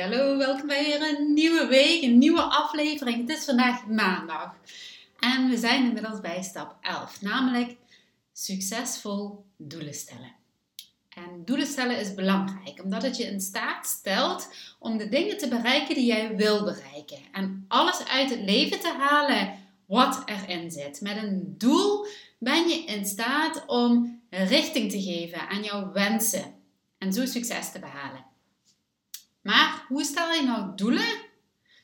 Hallo, welkom bij weer een nieuwe week, een nieuwe aflevering. Het is vandaag maandag en we zijn inmiddels bij stap 11, namelijk succesvol doelen stellen. En doelen stellen is belangrijk, omdat het je in staat stelt om de dingen te bereiken die jij wil bereiken. En alles uit het leven te halen wat erin zit. Met een doel ben je in staat om richting te geven aan jouw wensen en zo succes te behalen. Maar hoe stel je nou doelen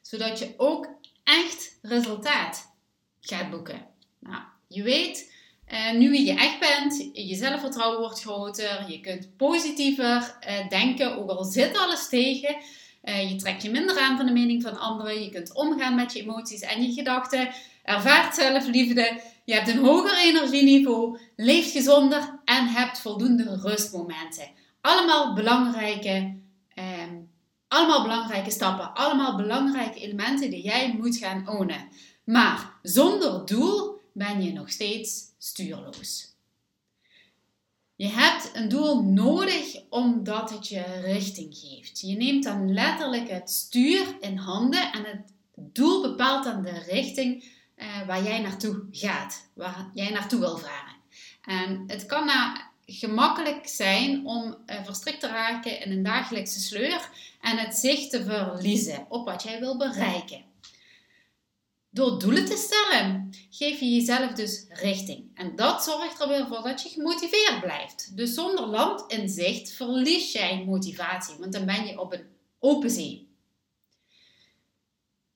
zodat je ook echt resultaat gaat boeken? Nou, je weet uh, nu wie je echt bent, je zelfvertrouwen wordt groter, je kunt positiever uh, denken, ook al zit alles tegen. Uh, je trekt je minder aan van de mening van anderen, je kunt omgaan met je emoties en je gedachten, ervaart zelfliefde, je hebt een hoger energieniveau, leeft gezonder en hebt voldoende rustmomenten. Allemaal belangrijke ehm, allemaal belangrijke stappen, allemaal belangrijke elementen die jij moet gaan ownen. Maar zonder doel ben je nog steeds stuurloos. Je hebt een doel nodig omdat het je richting geeft. Je neemt dan letterlijk het stuur in handen en het doel bepaalt dan de richting eh, waar jij naartoe gaat, waar jij naartoe wil varen. En het kan na gemakkelijk zijn om uh, verstrikt te raken in een dagelijkse sleur en het zicht te verliezen op wat jij wil bereiken. Door doelen te stellen, geef je jezelf dus richting. En dat zorgt er weer voor dat je gemotiveerd blijft. Dus zonder land in zicht verlies jij motivatie, want dan ben je op een open zee.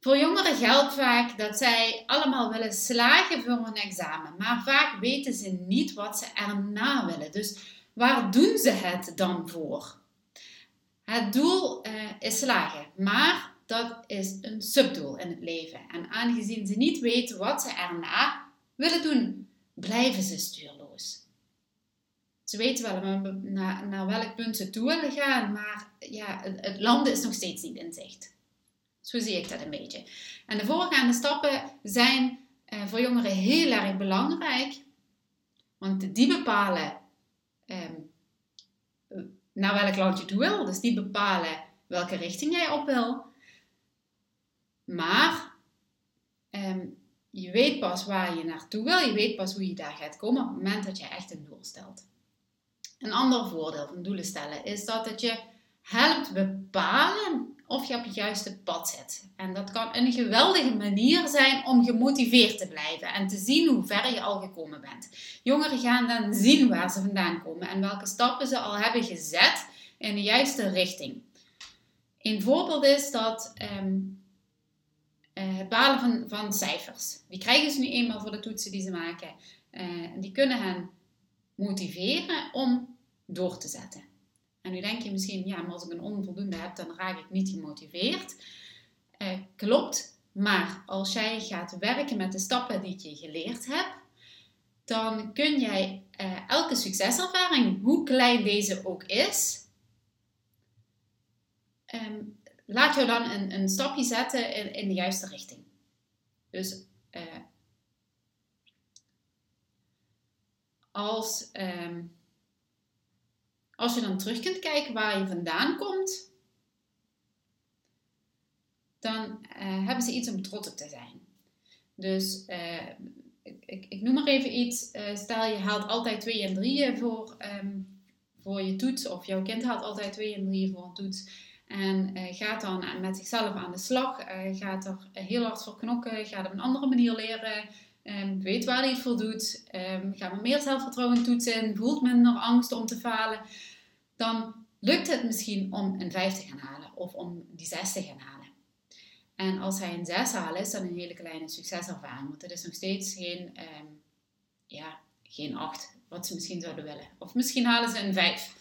Voor jongeren geldt vaak dat zij allemaal willen slagen voor een examen, maar vaak weten ze niet wat ze erna willen. Dus waar doen ze het dan voor? Het doel uh, is slagen, maar dat is een subdoel in het leven. En aangezien ze niet weten wat ze erna willen doen, blijven ze stuurloos. Ze weten wel naar, naar welk punt ze toe willen gaan, maar ja, het, het landen is nog steeds niet in zicht. Zo zie ik dat een beetje. En de voorgaande stappen zijn uh, voor jongeren heel erg belangrijk, want die bepalen um, naar welk land je toe wil. Dus die bepalen welke richting jij op wil. Maar um, je weet pas waar je naartoe wil, je weet pas hoe je daar gaat komen op het moment dat je echt een doel stelt. Een ander voordeel van doelen stellen is dat het je helpt bepalen of je op het juiste pad zit. En dat kan een geweldige manier zijn om gemotiveerd te blijven en te zien hoe ver je al gekomen bent. Jongeren gaan dan zien waar ze vandaan komen en welke stappen ze al hebben gezet in de juiste richting. Een voorbeeld is dat ehm, eh, het balen van, van cijfers. Die krijgen ze nu eenmaal voor de toetsen die ze maken. Uh, die kunnen hen motiveren om door te zetten. En nu denk je misschien, ja, maar als ik een onvoldoende heb, dan raak ik niet gemotiveerd. Eh, klopt, maar als jij gaat werken met de stappen die je geleerd hebt, dan kun jij eh, elke succeservaring, hoe klein deze ook is, eh, laat jou dan een, een stapje zetten in, in, de juiste richting. Dus eh, als. Ehm, als je dan terug kunt kijken waar je vandaan komt, dan uh, hebben ze iets om trots op te zijn. Dus uh, ik, ik, noem maar even iets. stel je haalt altijd 2 en 3 voor, ehm, voor je toets. Of jouw kind haalt altijd 2 en 3 voor een toets. En gaat dan met zichzelf aan de slag. gaat er heel hard voor knokken. Gaat op een andere manier leren. Um, weet waar hij het voor doet. Um, gaat met meer zelfvertrouwen toetsen. Voelt minder angst om te falen. Dan lukt het misschien om een 5 te gaan halen. Of om die 6 te gaan halen. En als hij een 6 haalt, is dat een hele kleine succeservaring. Want het is nog steeds geen, um, ja, geen 8, wat ze misschien zouden willen. Of misschien halen ze een 5.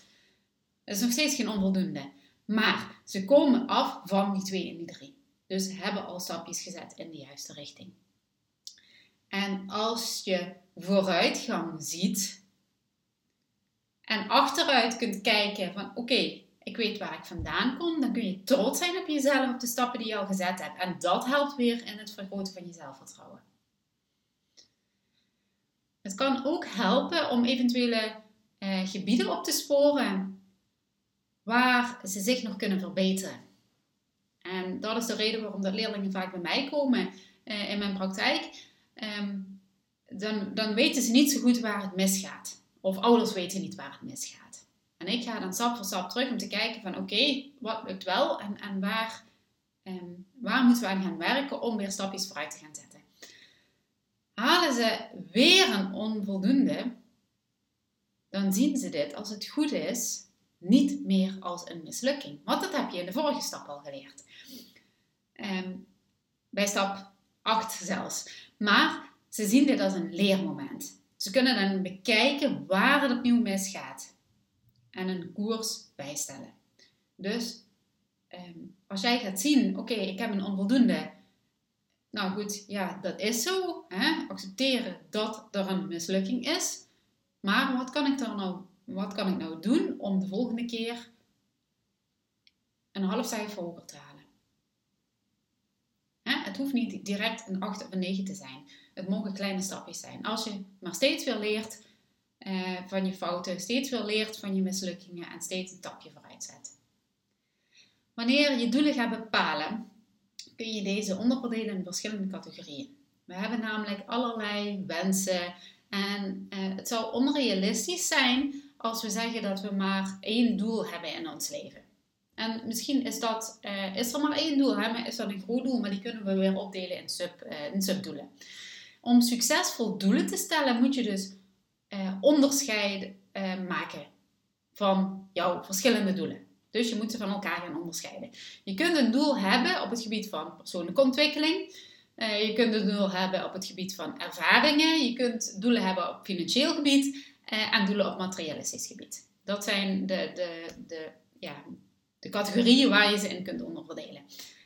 Dat is nog steeds geen onvoldoende. Maar ze komen af van die 2 en die 3. Dus hebben al stapjes gezet in de juiste richting. En als je vooruitgang ziet en achteruit kunt kijken van oké, ik weet waar ik vandaan kom, dan kun je trots zijn op jezelf, op de stappen die je al gezet hebt. En dat helpt weer in het vergroten van je zelfvertrouwen. Het kan ook helpen om eventuele eh, gebieden op te sporen waar ze zich nog kunnen verbeteren. En dat is de reden waarom dat leerlingen vaak bij mij komen eh, in mijn praktijk. Ehm, dan, dan weten ze niet zo goed waar het misgaat. Of ouders weten niet waar het misgaat. En ik ga dan stap voor stap terug om te kijken van oké, wat lukt wel en, en waar, um, waar moeten we aan gaan werken om weer stapjes vooruit te gaan zetten. Halen ze weer een onvoldoende, dan zien ze dit als het goed is niet meer als een mislukking. Want dat heb je in de vorige stap al geleerd. Um, bij stap 8 zelfs. Maar ze zien dit als een leermoment. Ze kunnen dan bekijken waar het opnieuw misgaat en een koers bijstellen. Dus ehm, als jij gaat zien, oké, ik heb een onvoldoende. Nou goed, ja, dat is zo. Hè? Accepteren dat er een mislukking is. Maar wat kan ik er nou, wat kan ik nou doen om de volgende keer een half cijfer hoger te halen? Het hoeft niet direct een 8 of een 9 te zijn. Het mogen kleine stapjes zijn. Als je maar steeds weer leert eh, van je fouten, steeds weer leert van je mislukkingen en steeds een stapje vooruit zet. Wanneer je doelen gaat bepalen, kun je deze onderverdelen in verschillende categorieën. We hebben namelijk allerlei wensen en eh, het zou onrealistisch zijn als we zeggen dat we maar één doel hebben in ons leven. En misschien is, dat, uh, is er maar één doel, hè, maar is dat een groot doel, maar die kunnen we weer opdelen in, sub, in subdoelen. Om succesvol doelen te stellen moet je dus uh, onderscheid maken van jouw verschillende doelen. Dus je moet ze van elkaar gaan onderscheiden. Je kunt een doel hebben op het gebied van persoonlijke ontwikkeling. je kunt een doel hebben op het gebied van ervaringen. Je kunt doelen hebben op financieel gebied en doelen op materialistisch gebied. Dat zijn de, de, de ja, de categorieën waar je ze in kunt onderverdelen.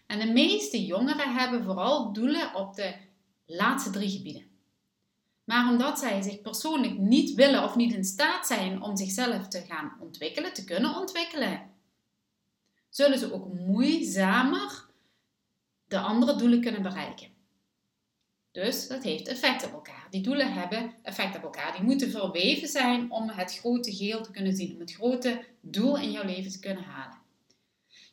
En de meeste jongeren hebben vooral doelen op de laatste drie gebieden. Maar omdat zij zich persoonlijk niet willen of niet in staat zijn om zichzelf te gaan ontwikkelen, te kunnen ontwikkelen, zullen ze ook moeizamer de andere doelen kunnen bereiken. Dus dat heeft effect op elkaar. Die doelen hebben effect op elkaar. Die moeten verweven zijn om het grote geheel te kunnen zien, om het grote doel in jouw leven te kunnen halen.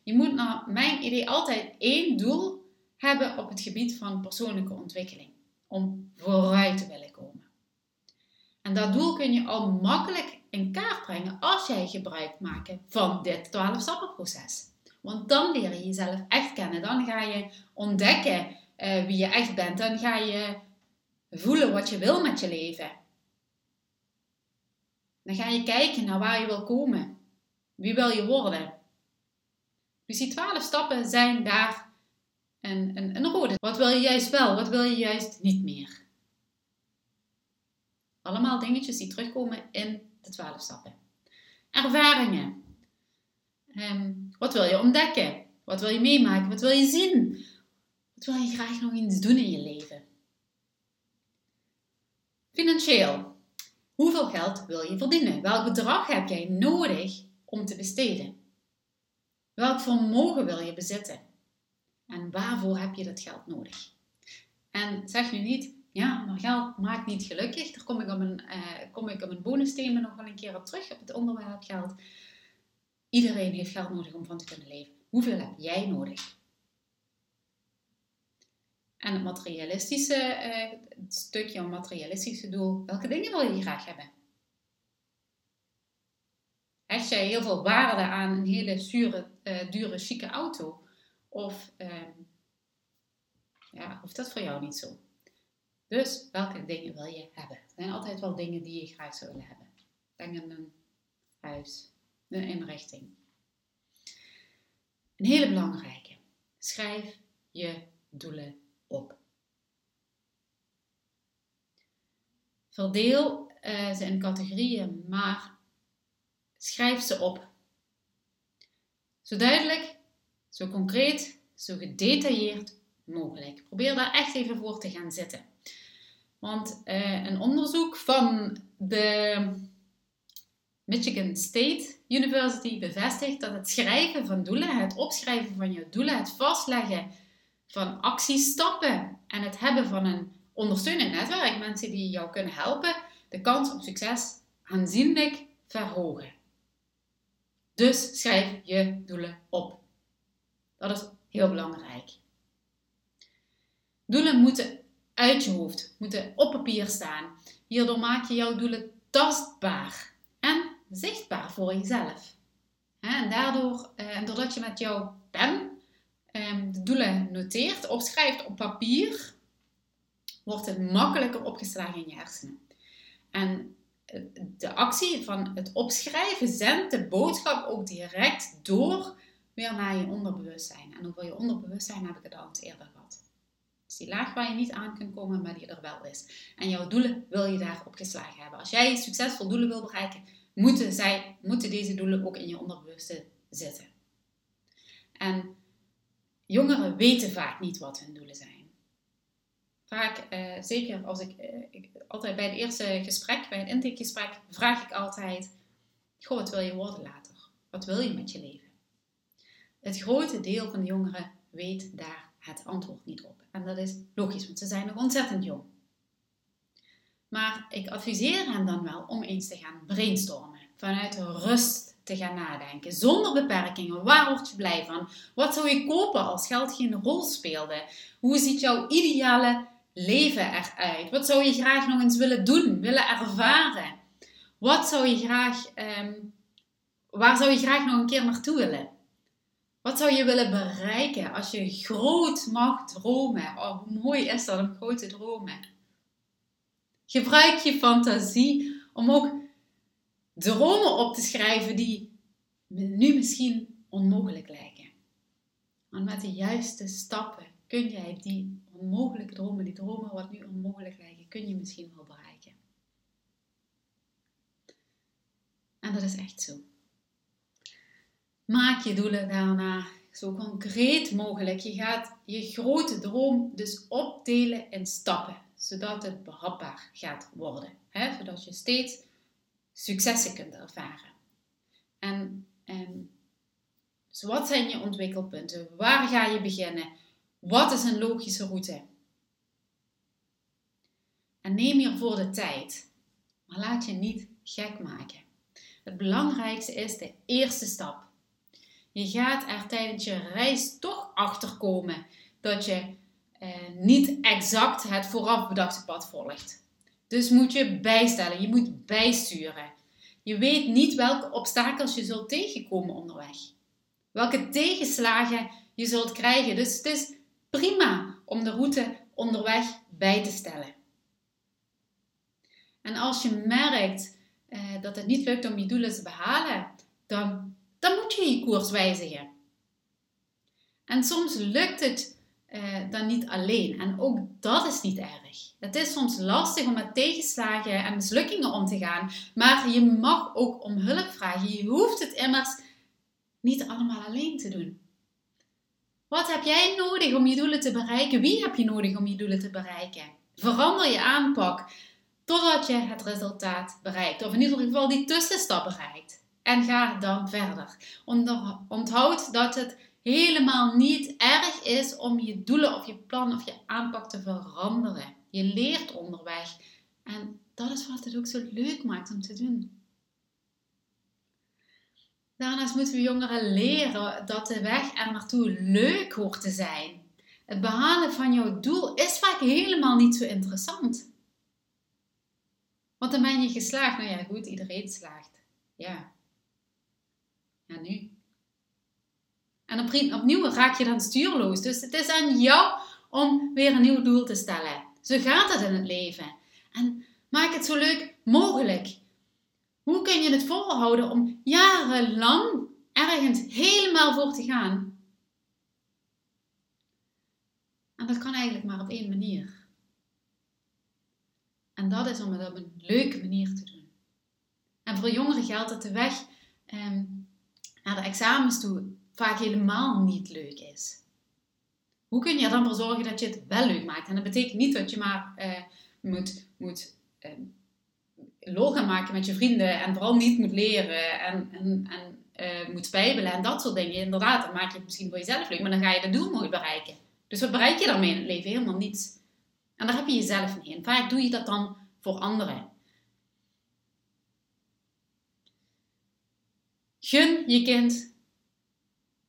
Je moet naar mijn idee altijd één doel hebben op het gebied van persoonlijke ontwikkeling. Om vooruit te willen komen. En dat doel kun je al makkelijk in kaart brengen als jij gebruik maakt van dit 12 stappenproces. Want dan leer je jezelf echt kennen. Dan ga je ontdekken uh, wie je echt bent. Dan ga je voelen wat je wil met je leven. Dan ga je kijken naar waar je wil komen. Wie wil je worden? Dus die twaalf stappen zijn daar een, een, rode. Wat wil je juist wel, wat wil je juist niet meer? Allemaal dingetjes die terugkomen in de twaalf stappen. Ervaringen. Um, wat wil je ontdekken? Wat wil je meemaken? Wat wil je zien? Wat wil je graag nog eens doen in je leven? Financieel. Hoeveel geld wil je verdienen? Welk bedrag heb jij nodig om te besteden? Welk vermogen wil je bezitten? En waarvoor heb je dat geld nodig? En zeg nu niet, ja, maar geld maakt niet gelukkig. Daar kom ik op een, uh, kom ik op bonusthema nog wel een keer op terug, op het onderwerp geld. Iedereen heeft geld nodig om van te kunnen leven. Hoeveel heb jij nodig? En het materialistische uh, het stukje, een materialistische doel, welke dingen wil je graag hebben? Hecht jij heel veel waarde aan een hele zure, uh, dure, chique auto? Of uh, ja, hoeft dat voor jou niet zo? Dus welke dingen wil je hebben? Er zijn altijd wel dingen die je graag zou willen hebben. Denk aan een huis, een inrichting. Een hele belangrijke. Schrijf je doelen op. Verdeel uh, ze in categorieën, maar schrijf ze op. Zo duidelijk, zo concreet, zo gedetailleerd mogelijk. Probeer daar echt even voor te gaan zitten. Want uh, een onderzoek van de Michigan State University bevestigt dat het schrijven van doelen, het opschrijven van je doelen, het vastleggen van actiestappen en het hebben van een ondersteunend netwerk, mensen die jou kunnen helpen, de kans op succes aanzienlijk verhogen. Dus schrijf je doelen op. Dat is heel belangrijk. Doelen moeten uit je hoofd, moeten op papier staan. Hierdoor maak je jouw doelen tastbaar en zichtbaar voor jezelf. En daardoor, eh, doordat je met jouw pen ehm, de doelen noteert, opschrijft op papier, wordt het makkelijker opgeslagen in je hersenen. En eh, de actie van het opschrijven zendt de boodschap ook direct door weer naar je onderbewustzijn. En over je onderbewustzijn heb ik het al eens eerder gehad. Dus die laag waar je niet aan kunt komen, maar die er wel is. En jouw doelen wil je daar opgeslagen hebben. Als jij succesvol doelen wil bereiken, moeten, zij, moeten deze doelen ook in je onderbewuste zitten. En jongeren weten vaak niet wat hun doelen zijn. Vaak, eh, zeker als ik, eh, ik, altijd bij het eerste gesprek, bij het intakegesprek, vraag ik altijd: Goh, wat wil je worden later? Wat wil je met je leven? Het grote deel van de jongeren weet daar het antwoord niet op. En dat is logisch, want ze zijn nog ontzettend jong. Maar ik adviseer hen dan wel om eens te gaan brainstormen. Vanuit rust te gaan nadenken. Zonder beperkingen. Waar word je blij van? Wat zou je kopen als geld geen rol speelde? Hoe ziet jouw ideale leven eruit? Wat zou je graag nog eens willen doen, willen ervaren? Wat zou je graag, um, waar zou je graag nog een keer naartoe willen? Wat zou je willen bereiken als je groot mag dromen? Oh, hoe mooi is dat om grote dromen? Gebruik je fantasie om ook dromen op te schrijven die nu misschien onmogelijk lijken. Want met de juiste stappen kun jij die onmogelijke dromen, die dromen wat nu onmogelijk lijken, kun je misschien wel bereiken. En dat is echt zo. Maak je doelen daarna zo concreet mogelijk. Je gaat je grote droom dus opdelen in stappen, zodat het behapbaar gaat worden. Zodat je steeds successen kunt ervaren. En, en dus wat zijn je ontwikkelpunten? Waar ga je beginnen? Wat is een logische route? En neem hiervoor de tijd, maar laat je niet gek maken. Het belangrijkste is de eerste stap. Je gaat er tijdens je reis toch achter komen dat je eh, niet exact het vooraf bedachte pad volgt. Dus moet je bijstellen, je moet bijsturen. Je weet niet welke obstakels je zult tegenkomen onderweg. Welke tegenslagen je zult krijgen. Dus het is prima om de route onderweg bij te stellen. En als je merkt eh, dat het niet lukt om je doelen te behalen, dan, dan moet je je koers wijzigen. En soms lukt het uh, dan niet alleen. En ook dat is niet erg. Het is soms lastig om met tegenslagen en mislukkingen om te gaan. Maar je mag ook om hulp vragen. Je hoeft het immers niet allemaal alleen te doen. Wat heb jij nodig om je doelen te bereiken? Wie heb je nodig om je doelen te bereiken? Verander je aanpak totdat je het resultaat bereikt. Of in ieder geval die tussenstap bereikt. En ga dan verder. Onthoud dat het helemaal niet erg is om je doelen of je plan of je aanpak te veranderen. Je leert onderweg. En dat is wat het ook zo leuk maakt om te doen. Daarnaast moeten we jongeren leren dat de weg er naartoe leuk hoort te zijn. het behalen van jouw doel is vaak helemaal niet zo interessant. Want dan ben je geslaagd. Nou ja, goed, iedereen slaagt. Ja. Ja, nu. En opnieuw raak je dan stuurloos. Dus het is aan jou om weer een nieuw doel te stellen. Zo gaat het in het leven. En maak het zo leuk mogelijk. Hoe kun je het volhouden om jarenlang ergens helemaal voor te gaan? En dat kan eigenlijk maar op één manier. En dat is om het op een leuke manier te doen. En voor jongeren geldt dat de weg ehm, naar de examens toe vaak helemaal niet leuk is. Hoe kun je er dan voor zorgen dat je het wel leuk maakt? En dat betekent niet dat je maar uh, moet, moet uh, maken met je vrienden en vooral niet moet leren en, en, en uh, moet spijbelen en dat soort dingen. Inderdaad, dan maak je het misschien voor jezelf leuk, maar dan ga je het doel nooit bereiken. Dus wat bereik je daarmee in het leven? Helemaal niets. En daar heb je jezelf niet in. Vaak doe je dat dan voor anderen. Gun je kind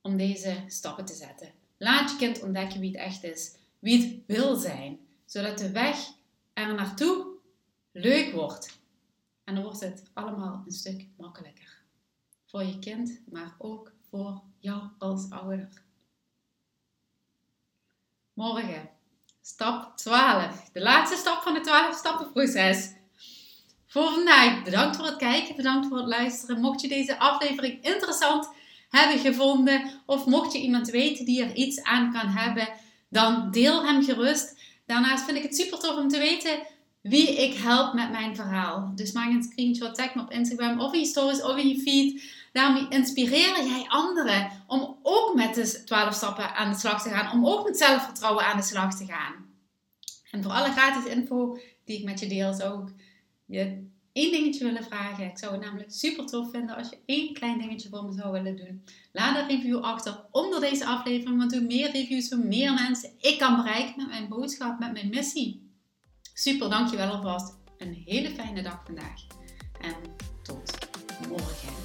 om deze stappen te zetten. Laat je kind ontdekken wie het echt is, wie het wil zijn, zodat de weg er naartoe leuk wordt. En dan wordt het allemaal een stuk makkelijker. Voor je kind, maar ook voor jou als ouder. Morgen, stap 12. De laatste stap van het 12 stappenproces. Voor vandaag, bedankt voor het kijken, bedankt voor het luisteren. Mocht je deze aflevering interessant hebben gevonden, of mocht je iemand weten die er iets aan kan hebben, dan deel hem gerust. Daarnaast vind ik het super tof om te weten wie ik help met mijn verhaal. Dus maak een screenshot, tag me op Instagram of in je stories of in je feed. Daarmee inspireer jij anderen om ook met de 12 stappen aan de slag te gaan, om ook met zelfvertrouwen aan de slag te gaan. En voor alle gratis info die ik met je deel, zou ik je één dingetje willen vragen. Ik zou het namelijk super tof vinden als je één klein dingetje voor me zou willen doen. Laat een review achter onder deze aflevering, want hoe meer reviews, hoe meer mensen ik kan bereiken met mijn boodschap, met mijn missie. Super, dankjewel alvast. Een hele fijne dag vandaag. En tot morgen.